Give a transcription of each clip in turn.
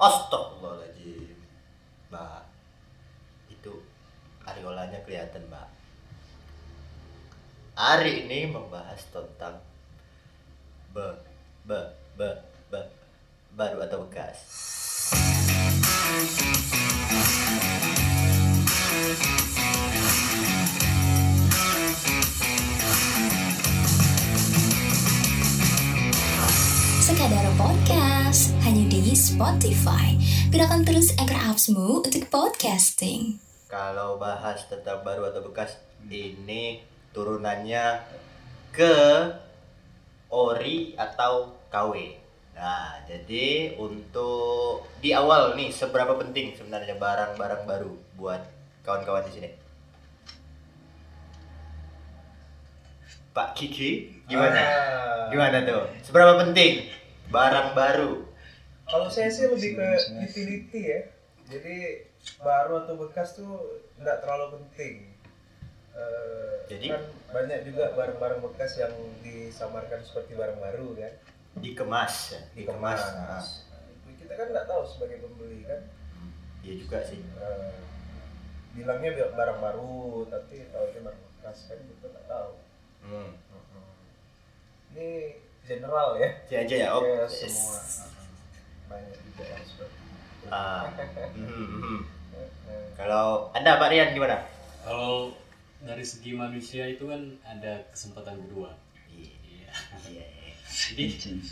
Astagfirullahaladzim Mbak Itu Ariolanya kelihatan mbak. Hari ini membahas tentang Be Be Be Be Baru atau bekas di Spotify. Gunakan terus Anchor Apps-mu untuk podcasting. Kalau bahas tentang baru atau bekas Ini turunannya ke Ori atau KW Nah jadi untuk di awal nih seberapa penting sebenarnya barang-barang baru buat kawan-kawan di sini Pak Kiki gimana? Ah. Gimana tuh? Seberapa penting barang baru? Kalau saya sih lebih ke utility ya. Jadi baru atau bekas tuh nggak terlalu penting. Eh, Jadi? kan banyak juga barang-barang bekas yang disamarkan seperti barang baru kan. Dikemas ya? Dikemas Dikemas. Nah, Kita kan nggak tahu sebagai pembeli kan. Iya juga sih Eh, bilangnya bi- barang baru tapi tahu itu barang bekas kan kita nggak tahu. hmm. Ini general ya. Itu aja ya Om Ya, semua. Banyak juga yang seperti itu. Ah. Mhm, mhm. Eh, Kalau Anda Pak Rian gimana? Kalau dari segi manusia itu kan ada kesempatan kedua. Iya. Iya. Jadi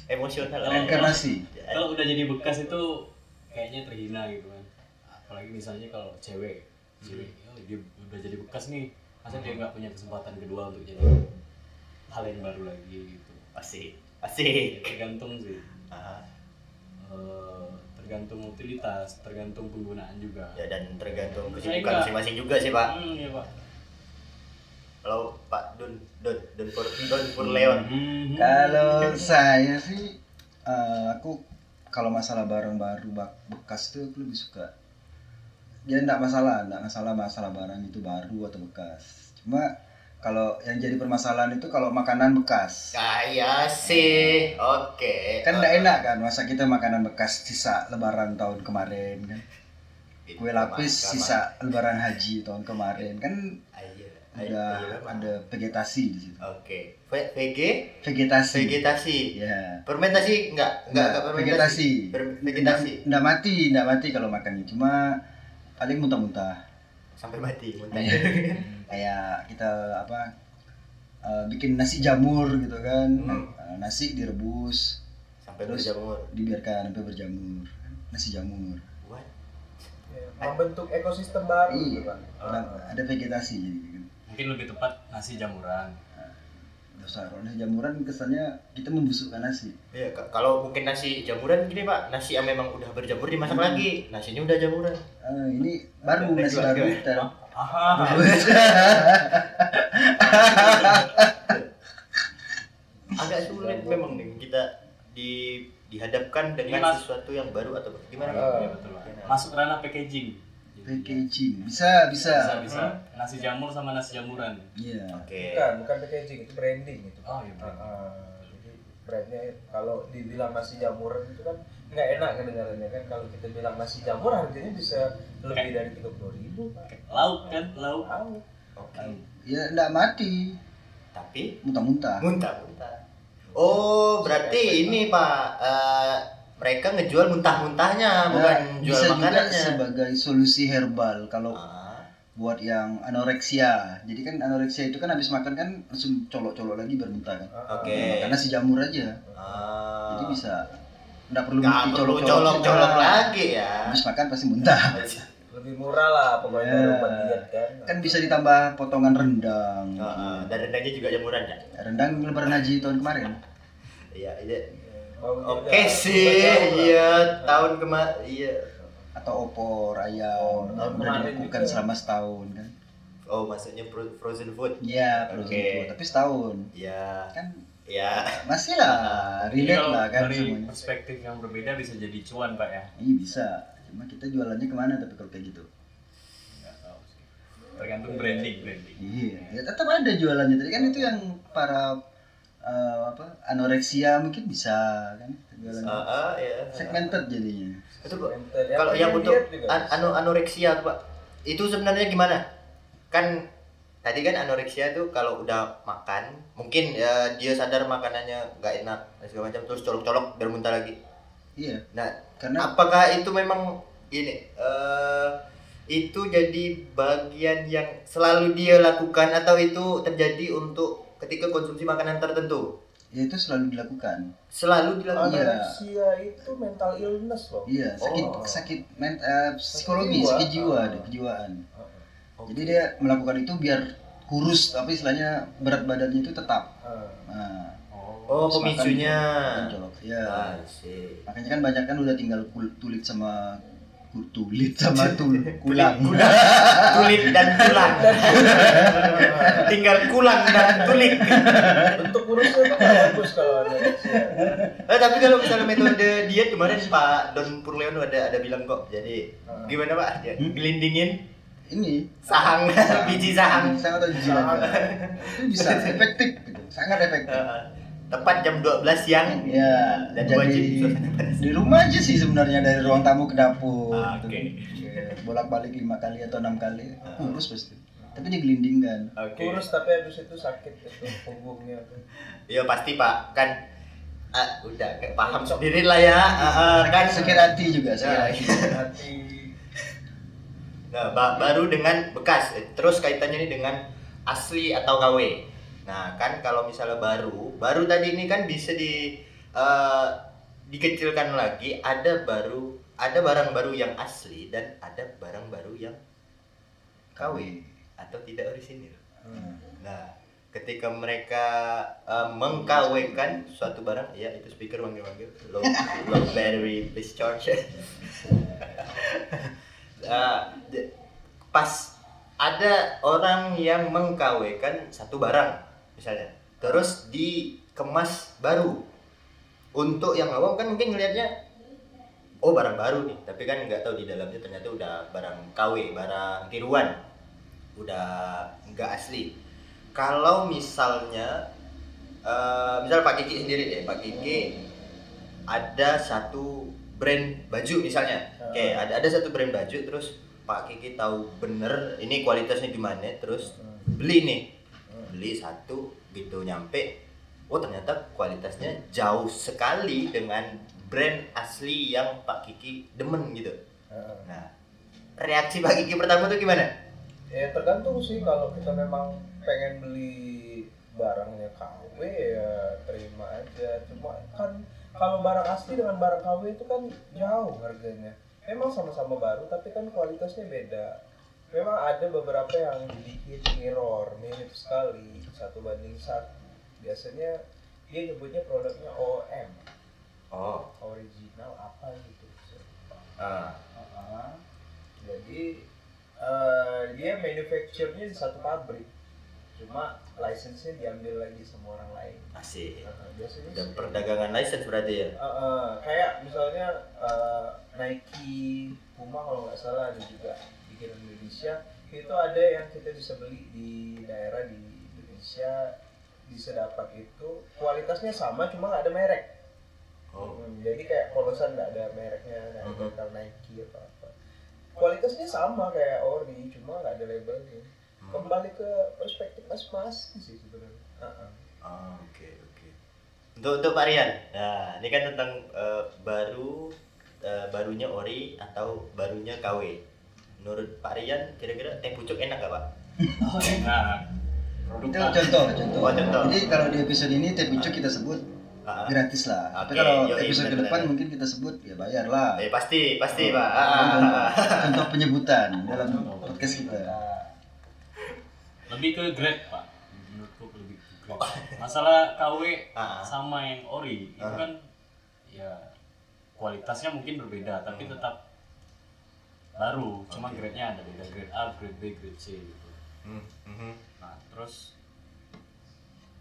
Emosional. Kalau- Reinkarnasi. kalau udah jadi bekas itu kayaknya terhina gitu kan. Apalagi misalnya kalau cewek, cewek, oh, dia udah jadi bekas nih, masa dia nggak punya kesempatan kedua untuk jadi hal yang baru lagi gitu. Asik. Ya, Asik. tergantung sih. Ah, Eh, tergantung utilitas, tergantung penggunaan juga. ya dan tergantung kesibukan masing-masing juga sih Pak. Hmm, ya pak. Kalau Pak Dun Dun Dun Pur Dun Pur Leon. Hmm. Kalau saya sih eh, aku kalau masalah barang baru bak- bekas tuh aku lebih suka ya enggak masalah enggak masalah masalah barang itu baru atau bekas cuma kalau yang jadi permasalahan itu kalau makanan bekas Kaya sih. Oke. kan enggak enak kan masa kita makanan bekas sisa lebaran tahun kemarin kan kue lapis sisa lebaran haji tahun kemarin kan Ah, iya. Ah, ada iya, memang. ada vegetasi di situ Oke. V- VG vegetasi vegetasi. ya Fermentasi enggak? Enggak enggak fermentasi. vegetasi Vegetasi. Nggak mati, nggak mati kalau makannya. Cuma paling muntah-muntah. Sampai mati muntahnya. kayak kita apa eh, bikin nasi jamur gitu kan. Hmm. Eh, nasi direbus, Sampai Terus- berjamur. dibiarkan sampai berjamur. Nasi jamur. What? ya, membentuk ekosistem baru Iya. gitu kan. Ada, ada vegetasi jadi kan. Mungkin lebih tepat nasi jamuran. Dosa kalau nasi jamuran kesannya kita membusukkan nasi. Iya, k- kalau mungkin nasi jamuran gini Pak, nasi yang memang udah berjamur dimasak lagi, nasinya udah jamuran. Eh, ini baru nasi baru kita. Aha. Agak sulit memang nih kita di dihadapkan dengan Mas. sesuatu yang baru atau gimana? Ah. Iya betul. Masuk ranah packaging. Packaging bisa Bisa bisa. bisa. Nasi jamur sama nasi jamuran. Iya. Oke. Bukan, bukan packaging, itu branding itu. Oh, iya, branding. ah. jadi brandnya kalau dibilang nasi jamuran itu kan nggak enak kedengarannya kan kalau kita bilang nasi jamur harganya bisa lebih dari tiga puluh ribu pak. Lauk kan, lauk. Tahu. Oke. Ya nggak mati, Tapi muntah-muntah. muntah-muntah. Oh, berarti ini Pak eh, mereka ngejual muntah-muntahnya, bukan Nah, jual bisa juga makanannya. sebagai solusi herbal kalau Ah, buat yang anoreksia. Jadi kan anoreksia itu kan habis makan kan langsung colok-colok lagi bermuntah kan. Oke. Karena si jamur aja. ah. Jadi bisa nggak perlu Nggak mesti perlu colok-colok lagi ya. Habis makan pasti muntah. lebih murah lah pokoknya Ya. obat diet kan. Kan bisa ditambah potongan rendang. Ah, ah. dan rendangnya juga jamuran ya. Rendang lebaran haji tahun kemarin. Iya, iya. Mau Oke juga sih, obat jamur. iya tahun kemarin, iya. Atau opor ayam udah kemarin dibekukan juga. selama setahun kan. Oh, maksudnya fro- frozen food. Iya, frozen Oke. food. tapi setahun. Iya, Kan iya. masih lah relate kalau lah kan dari semuanya. perspektif yang berbeda bisa jadi cuan pak ya. Iya bisa. Cuma kita jualannya ke mana tapi kalau kayak gitu? Nggak tahu sih. Tergantung branding branding. Iya, ya tetap ada jualannya. Tadi kan itu yang para eh, apa anoreksia mungkin bisa kan segala Ah, ah, ya. segmented jadinya Itu Mental. Ya, kalau yang untuk an- anu anoreksia tuh, Pak. Itu sebenarnya gimana? Kan tadi kan anoreksia tuh kalau udah makan, mungkin ya dia sadar makanannya nggak enak dan segala macam terus colok-colok biar muntah lagi. iya Nah, karena apakah itu memang ini eh itu jadi bagian yang selalu dia lakukan atau itu terjadi untuk ketika konsumsi makanan tertentu? ya itu selalu dilakukan Selalu dilakukan. Iya. Anoreksia itu mental illness loh. iya sakit Oh. sakit men, eh, psikologi jiwa. sakit jiwa Ah. ada kejiwaan Oke. jadi dia melakukan itu biar kurus tapi istilahnya berat badannya itu tetap Ah. nah Oh, makan pemicunya. ya Ah, sih. makanya kan banyak kan udah tinggal kul- tulit sama tulit sama tul kulang Tulit dan tulang. Tinggal kulang dan tulik. Bentuk kurusnya tuh nggak bagus kalau anoreksia. Eh, tapi kalau misalnya metode diet kemarin Pak Don Purleon ada ada bilang kok. Jadi Ah. gimana Pak? Ya, gelindingin ini sahang, biji sahang. sangat atau biji Sahang. naga. itu bisa efektif gitu. sangat efektif Eh, tepat jam 12 siang. ya Dan jadi wajib di rumah aja sih sebenarnya dari ruang tamu ke dapur Ah, oke. bolak balik lima kali atau enam kali kurus pasti tapi digelindingkan Oke. Kurus tapi habis itu sakit itu punggungnya tuh. Iya pasti Pak. Kan ah, udah kayak paham sendiri lah ya. Ah, ah, kan sakit hati juga sakit hati Hati Nah, ba- baru dengan bekas. Eh, Terus kaitannya ini dengan asli atau KW. Nah, kan kalau misalnya baru, baru tadi ini kan bisa di eh, dikecilkan lagi ada baru ada barang baru yang asli dan ada barang baru yang KW atau tidak orisinil. Nah, ketika mereka eh, mengkawinkan suatu barang, ya itu speaker manggil-manggil, low, low battery please charge. De- pas ada orang yang mengkawinkan satu barang, misalnya, terus dikemas baru. Untuk yang awam kan mungkin ngelihatnya, oh barang baru nih, tapi kan nggak tahu di dalamnya ternyata udah barang KW, barang tiruan, udah nggak asli. Kalau misalnya eh misal Pak Kiki sendiri deh. Pak Kiki ada satu brand baju misalnya. Oke ada ada satu brand baju terus Pak Kiki tahu bener ini kualitasnya gimana terus beli nih beli satu gitu nyampe. Oh ternyata kualitasnya jauh sekali dengan brand asli yang Pak Kiki demen gitu. Heeh. nah reaksi Pak Kiki pertama tuh gimana? Ya tergantung sih. Kalau kita memang pengen beli barangnya KW ya terima aja. Cuma kan kalau barang asli dengan barang KW itu kan jauh harganya. Memang sama-sama baru tapi kan kualitasnya beda. Memang ada beberapa yang dibikin mirror, mirip sekali satu banding satu. Biasanya dia nyebutnya produknya OM, oh original apa gitu. ah Ah, jadi eh, dia manufacture-nya di satu pabrik cuma license-nya diambil lagi sama orang lain. Asik. Nah, biasanya dan perdagangan license berarti ya? Eh, eh, kayak misalnya eh, Nike, Puma kalau nggak salah ada juga bikin Indonesia. Itu ada yang kita bisa beli di daerah di Indonesia bisa dapat itu. Kualitasnya sama cuma nggak ada merek. Oh. Hmm, jadi kayak polosan nggak ada mereknya, nggak ada Mhm. label Nike atau apa. Kualitasnya sama kayak ori, cuma nggak ada labelnya. Kembali ke perspektif masing-masing sih sebenarnya. Uh-uh. Ah, oke oke untuk untuk Pak Rian nah ini kan tentang eh, baru eh, barunya ori atau barunya KW menurut Pak Rian kira-kira teh pucuk enak gak Pak Oh, enak. itu Produk contoh contoh Oh, contoh. jadi kalau di episode ini teh pucuk kita sebut Ah, gratis lah tapi Oke, kalau yoi, episode benar-benar. depan mungkin kita sebut ya bayar lah eh pasti pasti Pak Contoh- Ah, ah, ah. contoh penyebutan dalam podcast kita lebih ke grade pak menurutku lebih ke grade masalah KW Ah. sama yang ori itu Ah. kan ya kualitasnya mungkin berbeda tapi Hmm. tetap baru cuma Oke. grade-nya ada beda grade A grade B grade C gitu Hmm, mhm. nah terus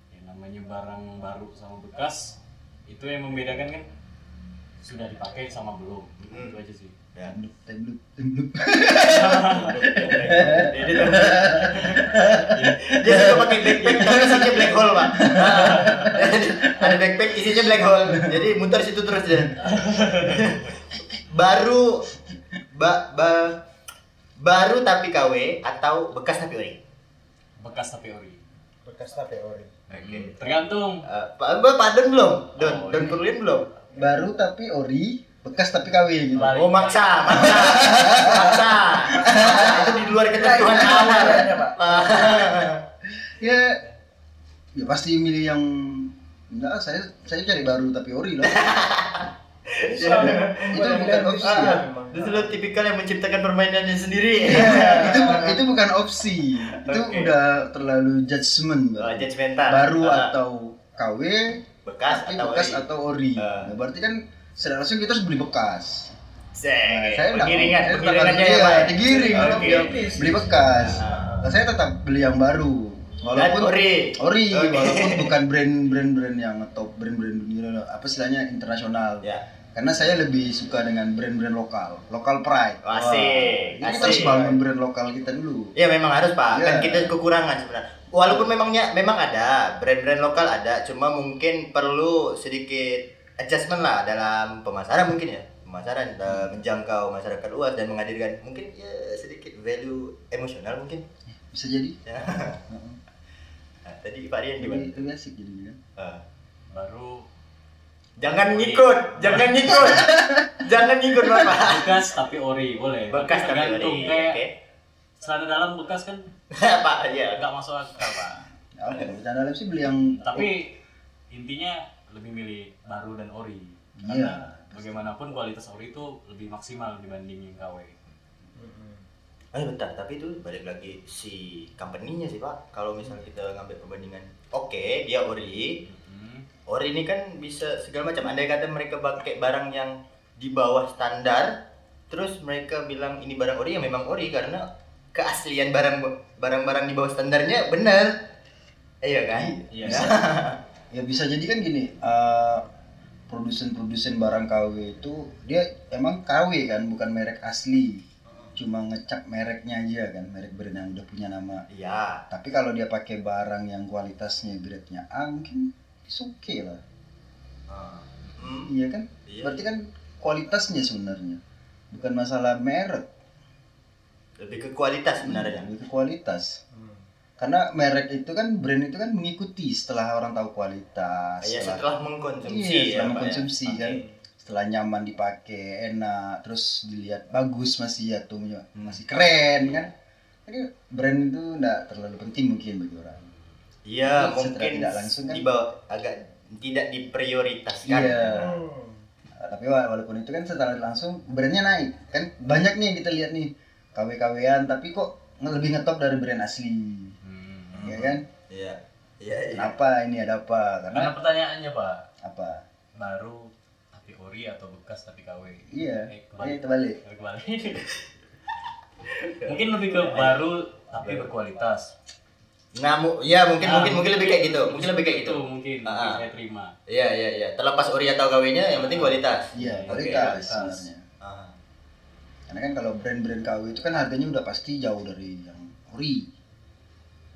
ya namanya barang baru sama bekas itu yang membedakan kan sudah dipakai sama belum. Hmm. itu aja sih. Ya. Tembluk, tembluk, tembluk. Jadi dia suka pakai backpack tapi isinya black hole pak. Ada backpack isinya black hole. Jadi muter situ terus dia baru ba, ba, baru tapi KW atau bekas tapi ori? Bekas tapi ori. Bekas tapi ori. Oke. Tergantung. Eh, Pak Pak Pak Don belum? Don Oh, Don ini. Kurlin belum Baru tapi ori, bekas tapi KW gitu. Balik. oh maksa maksa maksa itu di luar ketentuan awal Caranya, Pak. Ya, ya pasti milih yang enggak saya saya cari baru tapi ori lah. Bisa. Itu bukan opsi ya. Itu lo tipikal yang menciptakan permainannya sendiri. itu itu bukan opsi. Itu Oke. udah terlalu judgement. Oh, judgmental. baru Ah, atau KW, bekas tapi atau bekas ori? atau ori. Ah. Nah, berarti kan secara langsung kita harus beli bekas. Sek, Nah, saya enggak pengiringan, saya pengiringannya harus- ya, Pak. iya, digiring tetap beli, beli bekas. Ah. Nah, saya tetap beli yang baru. Dan Walaupun ori. ori, Oke. walaupun bukan brand-brand brand yang top brand-brand dunia apa istilahnya internasional. Ya. Karena saya lebih suka dengan brand-brand lokal, lokal pride. Asik, Wah, Jadi kita harus asik. bangun brand lokal kita dulu. Ya memang harus Pak, kan Iya. kita kekurangan sebenarnya. Walaupun memangnya memang ada brand-brand lokal ada, cuma mungkin perlu sedikit adjustment lah dalam pemasaran mungkin ya, pemasaran eh, menjangkau masyarakat luas dan menghadirkan mungkin ya sedikit value emosional mungkin. Bisa jadi. Ya. Heeh. Nah, tadi Pak Rian gimana? Lebih, asik jadi kan. Ah. baru Jangan ngikut, jangan ngikut, jangan ngikut bapak. bekas tapi ori boleh Bekas tapi ori, kayak oke. celana dalam bekas kan Pak, ya. nggak masuk akal pak Ya, Oke, bercanda dalam sih beli yang tapi intinya lebih milih baru dan ori Iya. karena bagaimanapun kualitas ori itu lebih maksimal dibanding yang KW Eh bentar, tapi itu balik lagi si company-nya sih Pak. Kalau misalnya kita ngambil perbandingan, oke dia ori, Hmm. ori ini kan bisa segala macam. Andai kata mereka pakai barang yang di bawah standar, terus mereka bilang ini barang ori ya memang ori karena keaslian barang barang-barang di bawah standarnya benar. Iya kan? Iya. Nah, ya bisa jadi kan gini eh, produsen-produsen barang KW itu dia emang KW kan bukan merek asli cuma ngecap mereknya aja kan merek brand yang udah punya nama Iya. tapi kalau dia pakai barang yang kualitasnya grade-nya A mungkin it's okay lah Ah. Hmm, iya kan Iya. berarti kan kualitasnya sebenarnya bukan masalah merek Lebih ke kualitas sebenarnya. lebih ke kualitas karena merek itu kan brand itu kan mengikuti setelah orang tahu kualitas Iya, setelah setelah mengkonsumsi Iya, setelah ya, Pak, ya. mengkonsumsi kan. Oke. setelah nyaman dipakai enak terus dilihat bagus masih ya tuh Hmm. masih keren kan jadi brand itu enggak terlalu penting mungkin bagi orang Iya, mungkin tidak langsung kan? di bawah agak tidak diprioritaskan. Iya. Hmm. Tapi wa- walaupun itu kan secara langsung brandnya naik kan banyak nih yang kita lihat nih KW-KWan tapi kok lebih ngetop dari brand asli Hmm. ya kan Iya. Iya, iya. kenapa ini ada apa karena karena pertanyaannya pak apa baru tapi ori atau bekas tapi KW iya Eh, eh, kebalik terbalik kebalik mungkin lebih ke baru tapi berkualitas Nah, mu- ya mungkin Nah, mungkin mungkin lebih kayak gitu. Mungkin lebih kayak gitu. itu mungkin Ah, mungkin ah. saya terima Iya, iya, iya. Terlepas ori atau KW-nya yang penting kualitas. iya kualitas kualitas. Ah. karena kan kalau brand-brand KW itu kan harganya udah pasti jauh dari yang ori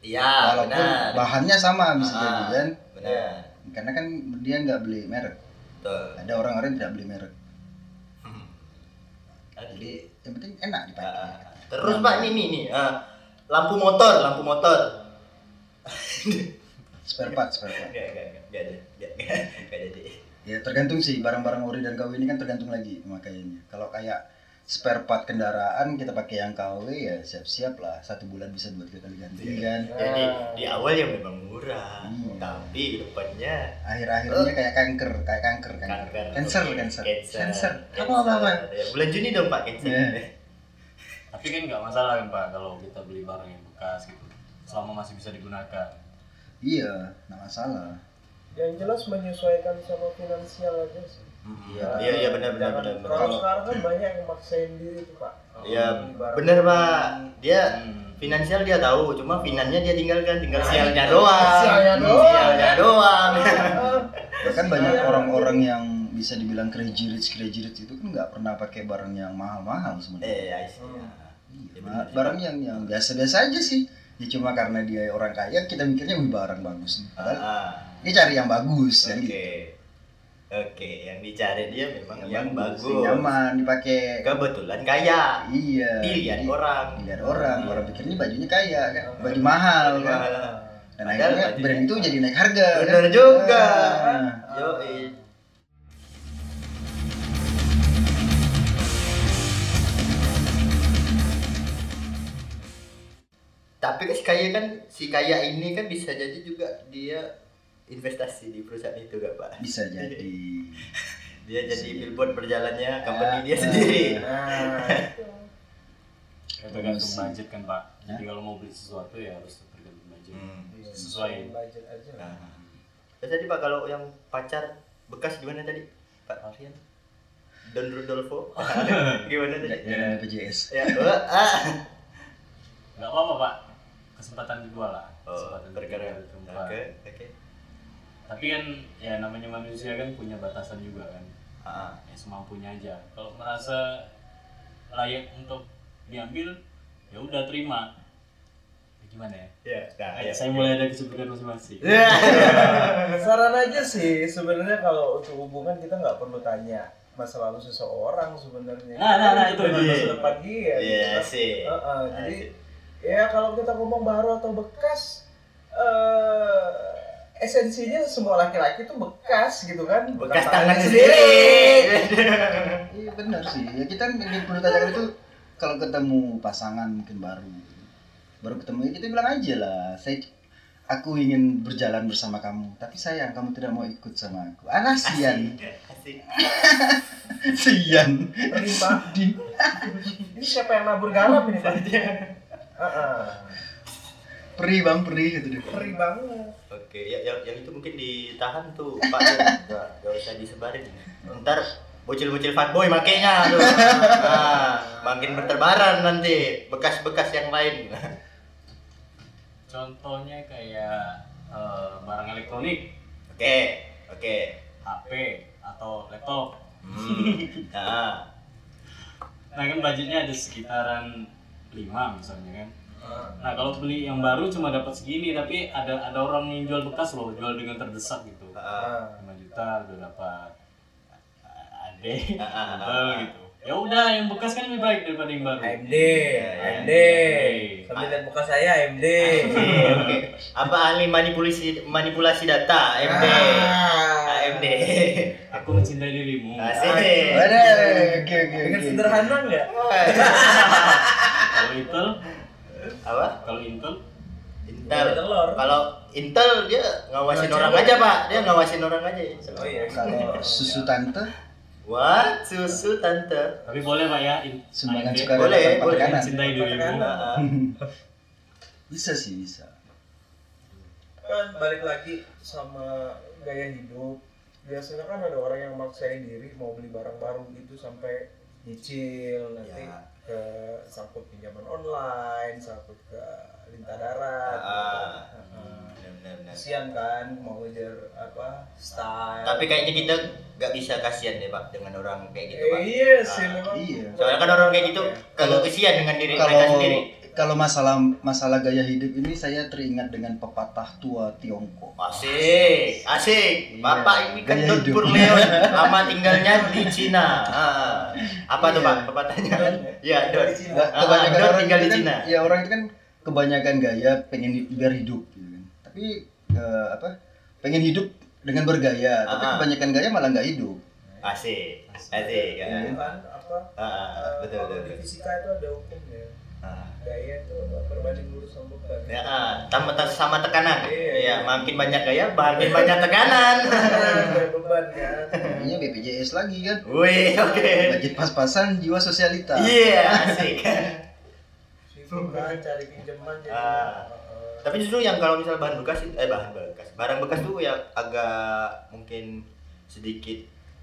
Iya, walaupun benar. bahannya sama bisa Ah, jadi kan Benar. karena kan dia nggak beli merek Betul. ada orang-orang yang tidak beli merek Hmm. jadi yang penting enak dipakai Ah, Terus Pak ini nih nih ah, lampu motor, lampu motor. spare part spare part enggak, enggak, enggak ada. Ada. deh. ya tergantung sih barang-barang ori dan KW ini kan tergantung lagi pemakaiannya kalau kayak spare part kendaraan kita pakai yang KW ya siap-siap lah satu bulan bisa dua tiga kali ganti Iya. kan Jadi di awal ya memang murah, Hmm. tapi depannya akhir-akhirnya kayak kanker kayak kanker kanker kanker. cancer Oke, cancer Cancer. cancer Cancer. apa apa apa Ya, bulan Juni dong Pak cancer. Iya. tapi kan nggak masalah kan pak kalau kita beli barang yang bekas gitu selama masih bisa digunakan iya nggak masalah yang jelas menyesuaikan sama finansial aja sih Iya, iya, iya benar benar benar. benar. kalau sekarang kan banyak yang maksain diri tuh pak Iya, bener pak. Dia Hmm. finansial dia tahu, cuma finannya dia tinggalkan, tinggal sialnya doang. Sialnya doang. Sialnya doang. Ah, bahkan banyak orang-orang yang bisa dibilang crazy rich crazy rich itu kan nggak pernah pakai barang yang mahal-mahal sebenarnya. eh I see. Hmm. Iya, Ya, bener. barang yang yang biasa-biasa aja sih. Ya cuma karena dia orang kaya kita mikirnya wih barang bagus nih. Padahal Ah, dia cari yang bagus oke kan gitu. Oke yang dicari dia memang yang, bagus, yang nyaman dipakai. kebetulan kaya Iya. pilihan jadi- orang Pilihan orang, Iya. orang pikirnya bajunya kaya kan, baju mahal Baju kan. mahal. Dan Padahal akhirnya brand itu jadi naik harga. bener kan? juga Ah. yo tapi kan si kaya kan si kaya ini kan bisa jadi juga dia investasi di perusahaan itu gak pak Bisa jadi. dia jadi billboard berjalannya company Ah. dia sendiri Nah, itu. Ya, tergantung budget kan pak jadi kalau mau beli sesuatu ya harus tergantung budget Hmm. Sesuai. budget aja lah. Nah. Terus tadi pak kalau yang pacar bekas gimana tadi pak Marian Don Rudolfo gimana tadi Jangan BPJS. ya ah nggak apa-apa pak kesempatan kedua lah oh kesempatan perkara oke oke tapi kan ya namanya manusia kan punya batasan juga kan ah ya semampunya aja kalau merasa layak untuk diambil ya udah terima Ya, gimana ya ya nah ya saya mulai ada kesibukan masing-masing Saran aja sih sebenarnya kalau untuk hubungan kita nggak perlu tanya masa lalu seseorang sebenarnya. Nah, nah, nah, itu dia. masa depan dia. Iya gitu. sih. Heeh, jadi ya kalau kita ngomong baru atau bekas eh esensinya semua laki-laki tuh bekas gitu kan bekas Bukan tangan tangannya sendiri Iya benar sih. Ya kita yang perlu tanyakan itu kalau ketemu pasangan mungkin baru, baru ketemu ya kita bilang aja lah. Saya aku ingin berjalan bersama kamu, tapi sayang kamu tidak mau ikut sama aku. Ah kasihan, sian. Di ini siapa yang nabur garam ini pak Heeh. Perih bang perih gitu deh. perih banget. Oke ya yang, yang itu mungkin ditahan tuh pak nggak nggak usah disebarin. Ntar bocil-bocil fuckboy makainya tuh nah, makin berterbaran nanti bekas-bekas yang lain. Contohnya kayak eh, barang elektronik. Oke oke. HP atau laptop. Hmm. nah. Nah kan budgetnya ada sekitaran 5 misalnya kan nah kalau beli yang baru cuma dapat segini tapi ada ada orang yang jual bekas loh jual dengan terdesak gitu. Ah, 5 juta udah dapat ade Ah, ah, gitu. Ya udah yang bekas kan lebih baik daripada yang baru. AMD AMD sambil lihat muka saya AMD Oke. Apa ahli manipulasi manipulasi data AMD? AMD. aku mencintai dirimu. Asik. Waduh, oke oke dengan sederhana nggak? Kalau Intel Apa? kalau Intel Intel. Telur. Kalau Intel dia ngawasin orang aja, Pak. Dia ngawasin orang aja. oh iya Kalau susu tante Wah, susu tante. tapi boleh pak ya sumbangan sukarela Boleh, boleh. tekanan. mencintai dirimu Ah, Bisa sih bisa. kan balik lagi sama gaya hidup biasanya kan ada orang yang maksain diri mau beli barang baru gitu sampai nyicil nanti Ya. Ke sangkut pinjaman online sangkut ke lintah darat Ah. Benar, benar. kasihan kan mau ngejar apa style Tapi kayaknya kita nggak bisa kasihan deh, Pak, dengan orang kayak gitu, Eh, Pak. iya sih Ah. memang Iya. Soalnya kan orang kayak gitu kalau kesian dengan diri mereka Kalau sendiri. Kalau masalah masalah gaya hidup ini saya teringat dengan pepatah tua Tiongkok. Asik, asik. Iya, Bapak ini kan gaya Don hidup. Burleon, lama tinggalnya di Cina. Ah. Apa tuh Iya. Pak pepatahnya? Iya, Don. Di Cina. Nggak, Ah, kebanyakan Don orang tinggal itu di kan, Cina. Ya orang itu kan kebanyakan gaya pengen biar hidup gitu kan. Tapi eh, apa? Pengen hidup dengan bergaya, tapi Ah. kebanyakan gaya malah nggak hidup. Asik, asik. Itu Ah. kan apa Ah, eh, betul, kalau betul, di betul. fisika itu ada hukumnya Ah. Gaya itu apa, berbanding lurus sama beban Ya, ah, tambah sama tekanan. Iya, Iya, iya. makin banyak gaya, makin banyak tekanan. Beban kan Ini BPJS lagi kan. Wih, oke. Budget pas-pasan, jiwa sosialita. Iya, asik. Sibuk kan cari pinjaman jadi Ah. eh, Tapi justru yang kalau misal bahan bekas itu- eh bahan bekas, barang bekas tuh ya agak mungkin sedikit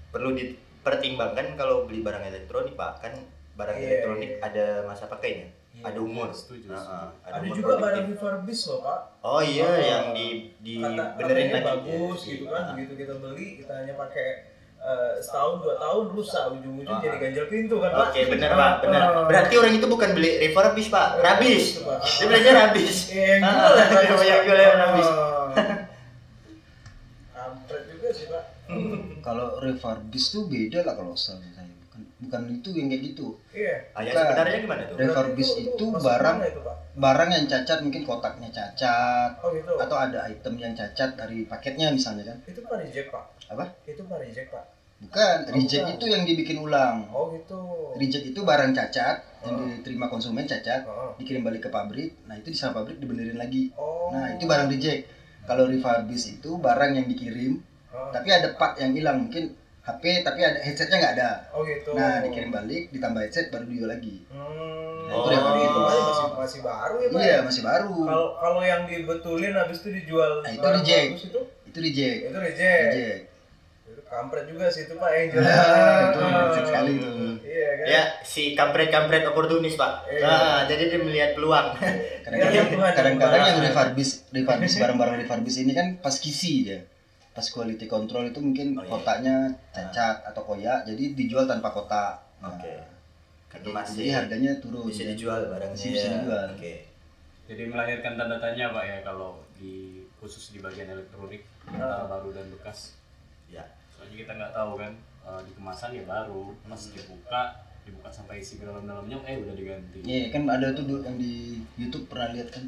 perlu dipertimbangkan kalau beli barang elektronik pak kan barang Iya, elektronik iya. ada masa pakainya, Iya, ada umur. setuju, Ah, ah, ada umur juga barang refurbish loh pak Oh iya Oh. yang di di kata benerin lagi. bagus Iya, gitu kan ah. begitu kita beli kita hanya pakai eh, setahun dua tahun rusak ujung-ujung Ah. jadi ganjel pintu kan pak Oke, benar Pak, benar. Berarti orang itu bukan beli refurbish, Pak. Rabis. Pak. Dia belajar rabis. Iya, yang Ah, jual yang iya, rabis. kampret juga sih pak Kalau refurbish tuh beda lah kalau saya saya. Bukan, bukan itu yang kayak gitu. iya Ah, yang Bukan. sebenarnya gimana tuh? Refurbish Berarti itu masuk barang itu pak barang yang cacat mungkin kotaknya cacat oh gitu atau ada item yang cacat dari paketnya misalnya kan. itu pak reject pak Apa? itu pak reject pak Bukan, Oh, reject bukan. itu yang dibikin ulang. oh gitu Reject itu barang cacat yang Oh. diterima konsumen cacat, Oh. dikirim balik ke pabrik. Nah, itu di sana pabrik dibenerin lagi. oh Nah, itu barang reject. Kalau refurbish itu barang yang dikirim Oh. tapi ada part yang hilang, mungkin HP tapi ada headsetnya nggak ada. oh gitu Nah, dikirim balik, ditambah headset baru dijual lagi. hmm. Nah, itu oh, refurbish. itu masih masih baru ya pak Iya, ya? masih baru. kalau kalau yang dibetulin habis itu dijual Nah, itu reject. itu Itu reject. itu reject Reject. itu kampret juga sih itu pak yang jual Nah, itu reject sekali itu. iya kan Ya, si kampret-kampret oportunis, Pak. Iya. Nah, jadi dia melihat peluang. Kadang-kadang Iya, kadang-kadang yang refurbish, refurbish barang-barang refurbish ini kan pas kisi dia. Pas quality control itu mungkin Oh, iya. kotaknya cacat atau koyak, jadi dijual tanpa kotak. Nah, Oke. Karena jadi- masih jadi harganya turun. bisa ya. dijual barangnya. Bisa- bisa dijual. Oke. Jadi melahirkan tanda tanya Pak ya kalau di khusus di bagian elektronik antara baru dan bekas. Ya. Soalnya kita nggak tahu kan eh, di kemasan ya baru, pas dibuka dibuka sampai isi ke dalam-dalamnya eh udah diganti. Iya, kan ada tuh yang di YouTube pernah lihat kan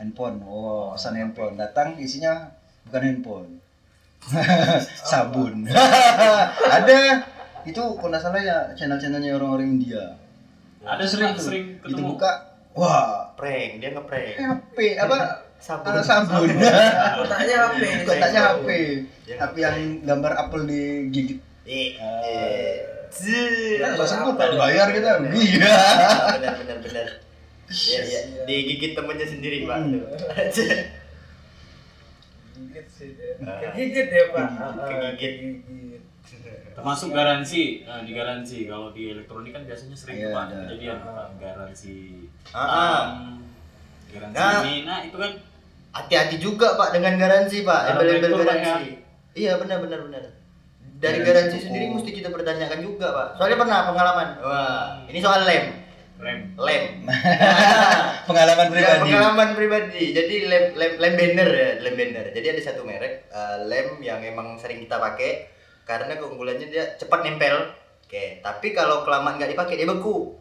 handphone. Oh, pesan handphone. Datang isinya bukan handphone. Sabun. ada itu kalau nggak salah ya channel-channelnya orang-orang India. Ada sering tuh. sering Itu buka, wah, Prank, dia ngeprank. HP apa? Sabun. Ah, sabun. kotaknya HP Kotaknya HP. HP yang gambar apel digigit. Eh, eh. Langsung tuh tak dibayar kita. Iya. benar benar benar. Iya, iya. Digigit temennya sendiri, Pak. Hmm. gigit sih dia Ah. kegigit ya pak Kegigit, Ah, kegigit. kegigit. Termasuk garansi, nah, di garansi kalau di elektronik kan biasanya sering Iya, tuh Pak kejadian Pak, garansi Ah, ah. um, garansi Nah. ini, nah itu kan Hati-hati juga, Pak, dengan garansi, Pak. Embel-embel garansi. Iya, benar benar benar. Dari Garansi sendiri mesti kita pertanyakan juga, Pak. Soalnya pernah pengalaman. Wah, ini soal lem. Rem. Lem. Pengalaman Ya, pribadi. pengalaman pribadi. Jadi lem lem lem banner ya, lem banner. Jadi ada satu merek eh, lem yang emang sering kita pakai karena keunggulannya dia cepat nempel. Oke, tapi kalau kelamaan nggak dipakai dia beku.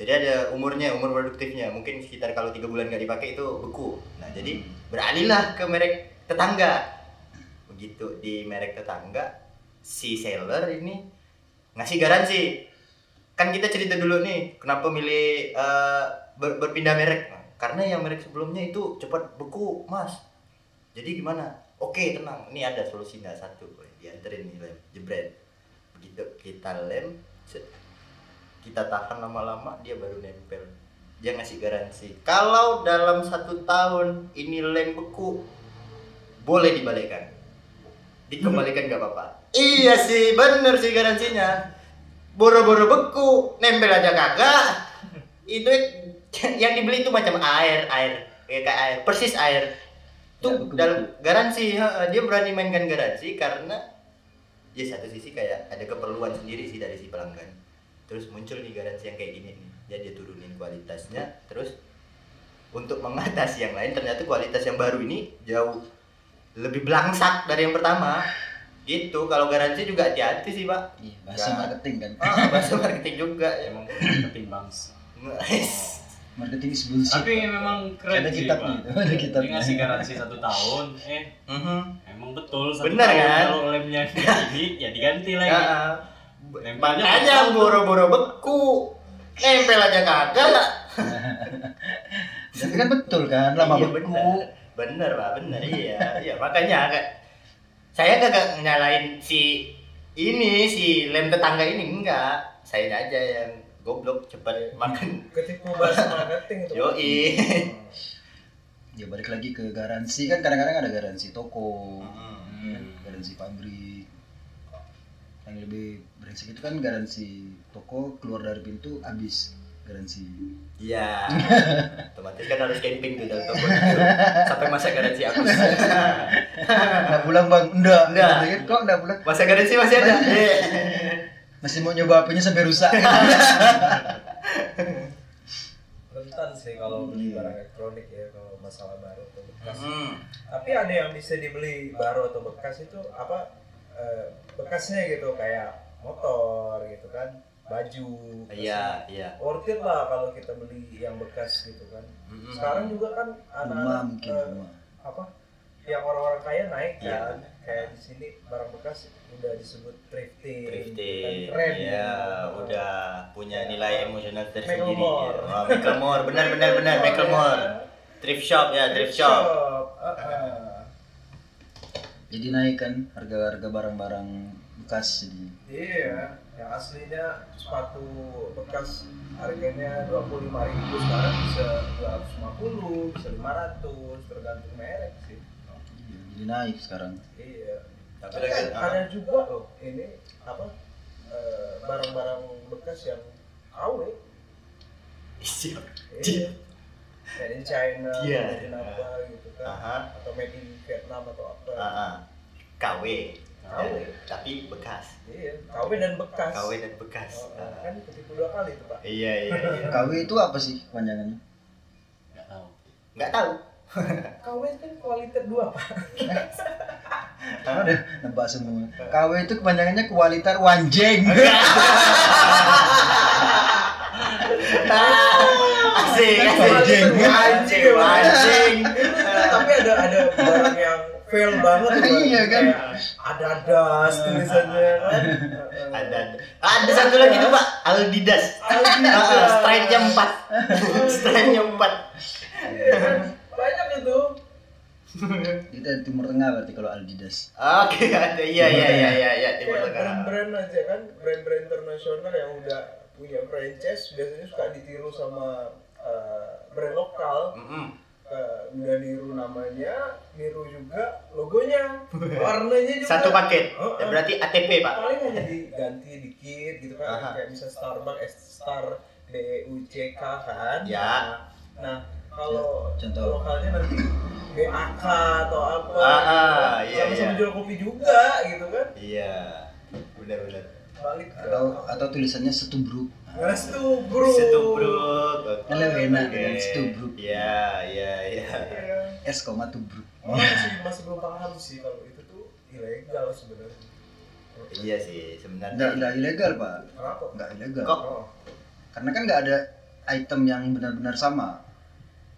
Jadi ada umurnya, umur produktifnya. Mungkin sekitar kalau tiga bulan nggak dipakai itu beku. Nah, jadi beralihlah ke merek tetangga. Begitu di merek tetangga si seller ini ngasih garansi kan kita cerita dulu nih kenapa milih eh, ber- berpindah merek? Nah, karena yang merek sebelumnya itu cepat beku mas. Jadi gimana? Oke tenang. Ini ada solusinya satu dianterin nih lem jebret. Begitu kita lem kita tahan lama-lama dia baru nempel. Dia ngasih garansi. Kalau dalam satu tahun ini lem beku boleh dibalikkan dikembalikan nggak apa-apa. Iya sih bener sih garansinya boro-boro beku nempel aja kagak. Itu yang dibeli itu macam air air kayak kayak air persis air. Ya, tuh beku-beku. dalam garansi dia berani mainkan garansi karena ya satu sisi kayak ada keperluan sendiri sih dari si pelanggan. Terus muncul nih garansi yang kayak gini nih. Jadi dia turunin kualitasnya terus untuk mengatasi yang lain ternyata kualitas yang baru ini jauh lebih belangsak dari yang pertama gitu kalau garansi juga hati-hati sih pak Iya, bahasa Nggak. marketing kan. ah bahasa marketing juga Emang marketing bangs. Nice. Marketing is bullshit. Tapi memang keren ada sih kitabnya Pak. itu, ada Dia kitabnya. ngasih garansi satu tahun, eh Mhm. emang betul satu Bener, tahun kan? kalau lemnya kayak gini ya diganti lagi. Ya, makanya betul. boro-boro beku nempel aja kagak Tapi kan betul kan, lama Iya, beku. bener. bener pak bener iya iya makanya kak saya kagak nyalain si ini si lem tetangga ini enggak saya aja yang goblok cepet makan. Ketipu bahasa marketing itu. Yoi. Ya balik lagi ke garansi. Kan kadang-kadang ada garansi toko, Hmm. garansi pabrik. Yang lebih brengsek itu kan garansi toko keluar dari pintu habis. Garansi Iya. Otomatis kan harus camping tuh dalam toko. Sampai masa garansi aku. nggak pulang bang enggak Enggak. Kok enggak pulang Masa garansi masih ada. Eh. masih mau nyoba HP-nya sampai rusak rentan sih kalau beli barang elektronik ya kalau masalah baru atau bekas Hmm. tapi ada yang bisa dibeli baru atau bekas itu apa eh, bekasnya gitu kayak motor gitu kan baju Iya, iya. worth it lah kalau kita beli yang bekas gitu kan Mm-mm. sekarang juga kan rumah anak-anak mungkin rumah apa yang orang-orang kaya naik Iya. kan kayak di sini barang bekas udah disebut thrifting, Thrifting, kan keren ya udah punya nilai emosional tersendiri. Macklemore. Ya. Oh, Macklemore, benar benar benar Macklemore. Thrift shop ya, thrift shop. Uh, uh. jadi naik kan harga-harga barang-barang bekas jadi Iya, yang aslinya sepatu bekas harganya 25.000 sekarang bisa 250, bisa 500 tergantung merek sih. iya, jadi naik sekarang Iya. Tapi kan ah, ada juga loh ini apa eh, barang-barang bekas yang KW. siap. Iya. Made in China, Iya. made in apa gitu kan. Aha. Atau made in Vietnam atau apa. Ah, ah. KW. KW. Ya, tapi bekas. Iya, KW dan bekas. KW dan bekas. Oh, Ah. kan ketipu dua kali tuh, Pak. Iya iya. iya. KW itu apa sih kepanjangannya nggak tahu Nggak tahu. KW kan kualitas dua, Pak. ada nebak semua KW itu kepanjangannya kualitas wanjeng asik asik. Anjing. Anjing. Anjing. tapi ada ada barang yang fail banget. Iya kan? Kayak ada das tulisannya kan Ada ada satu lagi tuh Pak, Aldidas. Adidas. Ah, Strike-nya 4. Strike-nya 4. Iya kan? banyak itu kita timur tengah berarti kalau Aldidas Oke, ada. Iya iya iya iya iya Timur Tengah. brand-brand aja kan brand-brand internasional yang udah punya franchise biasanya suka ditiru sama eh, brand lokal Mm-mm. Eh, udah niru namanya niru juga logonya warnanya juga Satu paket. Oh, Ya berarti ATP, Pak. paling hanya diganti dikit gitu kan Aha. kayak bisa Starbucks eh, Star D U C K kan Ya. nah kalau Contoh. lokalnya nanti BAK atau apa Ah, gitu iya, sama-sama iya. jual kopi juga gitu kan Iya. Benar-benar. Balik atau atau tulisannya setubruk tuh bro Setubruk. Kan lebih enak Oke. kan, setubruk. Iya, iya, iya. Iya. S koma tubruk Orang masih masih belum paham sih kalau itu tuh ilegal sebenarnya Iya sih, nggak sebenarnya. nggak ilegal pak kenapa nggak ilegal Kok? oh. karena kan nggak ada item yang benar-benar sama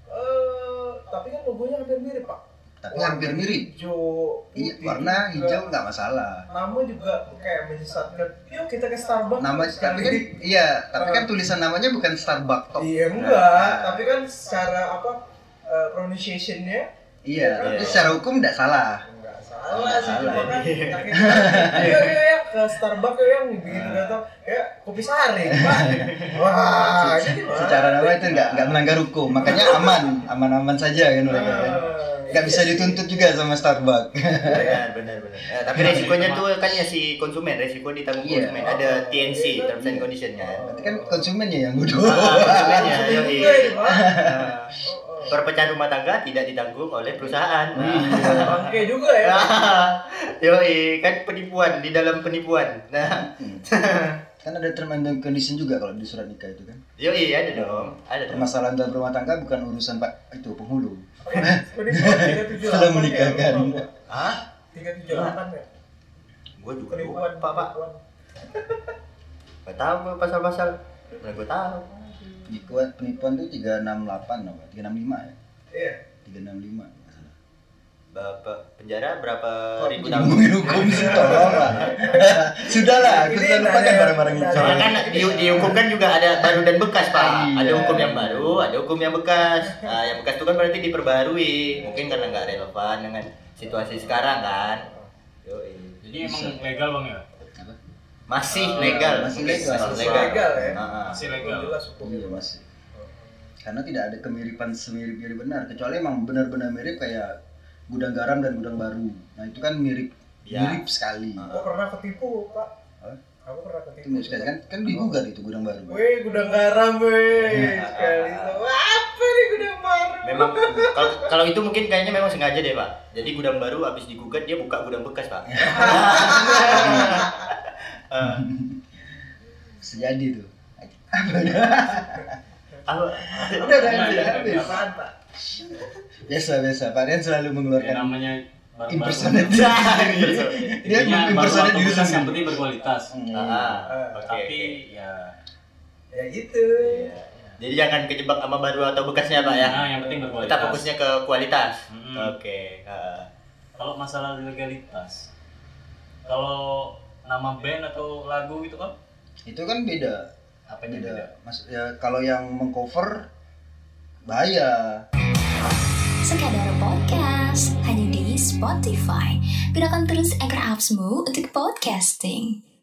Eh, tapi kan logonya hampir mirip pak tapi hampir mirip. hijau iya warna juga. hijau nggak masalah. Nama juga kayak menyesatkan. Yuk kita ke Starbucks. Nama tapi sekali kan iya tapi kan tulisan namanya bukan Starbucks toh. Iya enggak. Nah, tapi kan secara apa eh, pronunciationnya iya Iya. tapi secara hukum nggak salah. Enggak Oh, salah nggak sih salah, cuma kan iya. yakin ayo ayo ya ke Starbucks ya yang begitu datang ya kopi sari wah secara nama itu nggak nggak melanggar hukum. Makanya aman aman-aman saja kan mereka kan. Ah, nggak bisa dituntut juga sama Starbucks Benar, benar, benar. Eh, tapi resikonya tuh kan ya si konsumen, resiko ditanggung Iya. konsumen. Ada TNC, terms and condition kan. berarti kan konsumennya yang bodoh Ah, konsumennya, Pak. Ah, Oh, oh. Perpecahan rumah tangga tidak ditanggung oleh perusahaan. bangke juga ya Yoi, kan penipuan di dalam penipuan. Nah, kan ada term and condition juga kalau di surat nikah itu kan yoi ada dong, ada dong. permasalahan dalam rumah tangga bukan urusan pak itu penghulu tiga tujuh Belum menikahkan. Hah? tiga tujuh delapan ya Gua juga lupa, Pak. penipuan. Gak tahu gua pasal-pasal. Mana gua tahu. penipuan penipuan tuh 368 apa 365 ya iya 365 nggak salah. Bapak penjara berapa Kok ribu tahun? ngomongin hukum sih tolong lah sudahlah sudah lupakan barang-barang itu Soalnya kan di, di hukum kan juga ada baru dan bekas pak. Iya. Ada hukum yang baru, ada hukum yang bekas. Nah, yang bekas itu kan berarti diperbarui. Mungkin karena nggak relevan dengan situasi sekarang kan. Yoi. jadi emang legal bang ya apa Masih Ah, legal. masih legal. Masih Masih legal. legal ya. Ah, ah. masih legal jelas hukum iya masih karena tidak ada kemiripan semirip-mirip benar kecuali emang benar-benar mirip kayak gudang garam dan gudang baru nah itu kan mirip Ya. mirip sekali. Kok pernah ketipu pak Apa? Aku pernah itu ketipu. music kan kan digugat itu gudang baru Wih, gudang garam, wih. Iya. Sekali itu. Apa nih gudang baru? Memang kalau kalau itu mungkin kayaknya memang sengaja deh pak. Jadi gudang baru habis digugat dia buka gudang bekas pak. Eh, sejadi tuh apa? udah udah udah Apaan, Pak? Biasa biasa Pak Rian selalu ya mengeluarkan namanya baru-baru. impersonate Dia impersonate diri yang penting berkualitas Hmm. Ah, Eh, oke. tapi ya Ya gitu. Iya. Jadi jangan kejebak sama baru atau bekasnya pak ya. nah yang penting Kita berkualitas fokusnya ke kualitas. Mm-mm. Oke. ah. kalau masalah legalitas kalau nama band atau lagu itu kan itu kan beda apa yang beda beda mas ya kalau yang mengcover bahaya Sekadar podcast hanya di Spotify. Gunakan terus Anchor Appsmu untuk podcasting.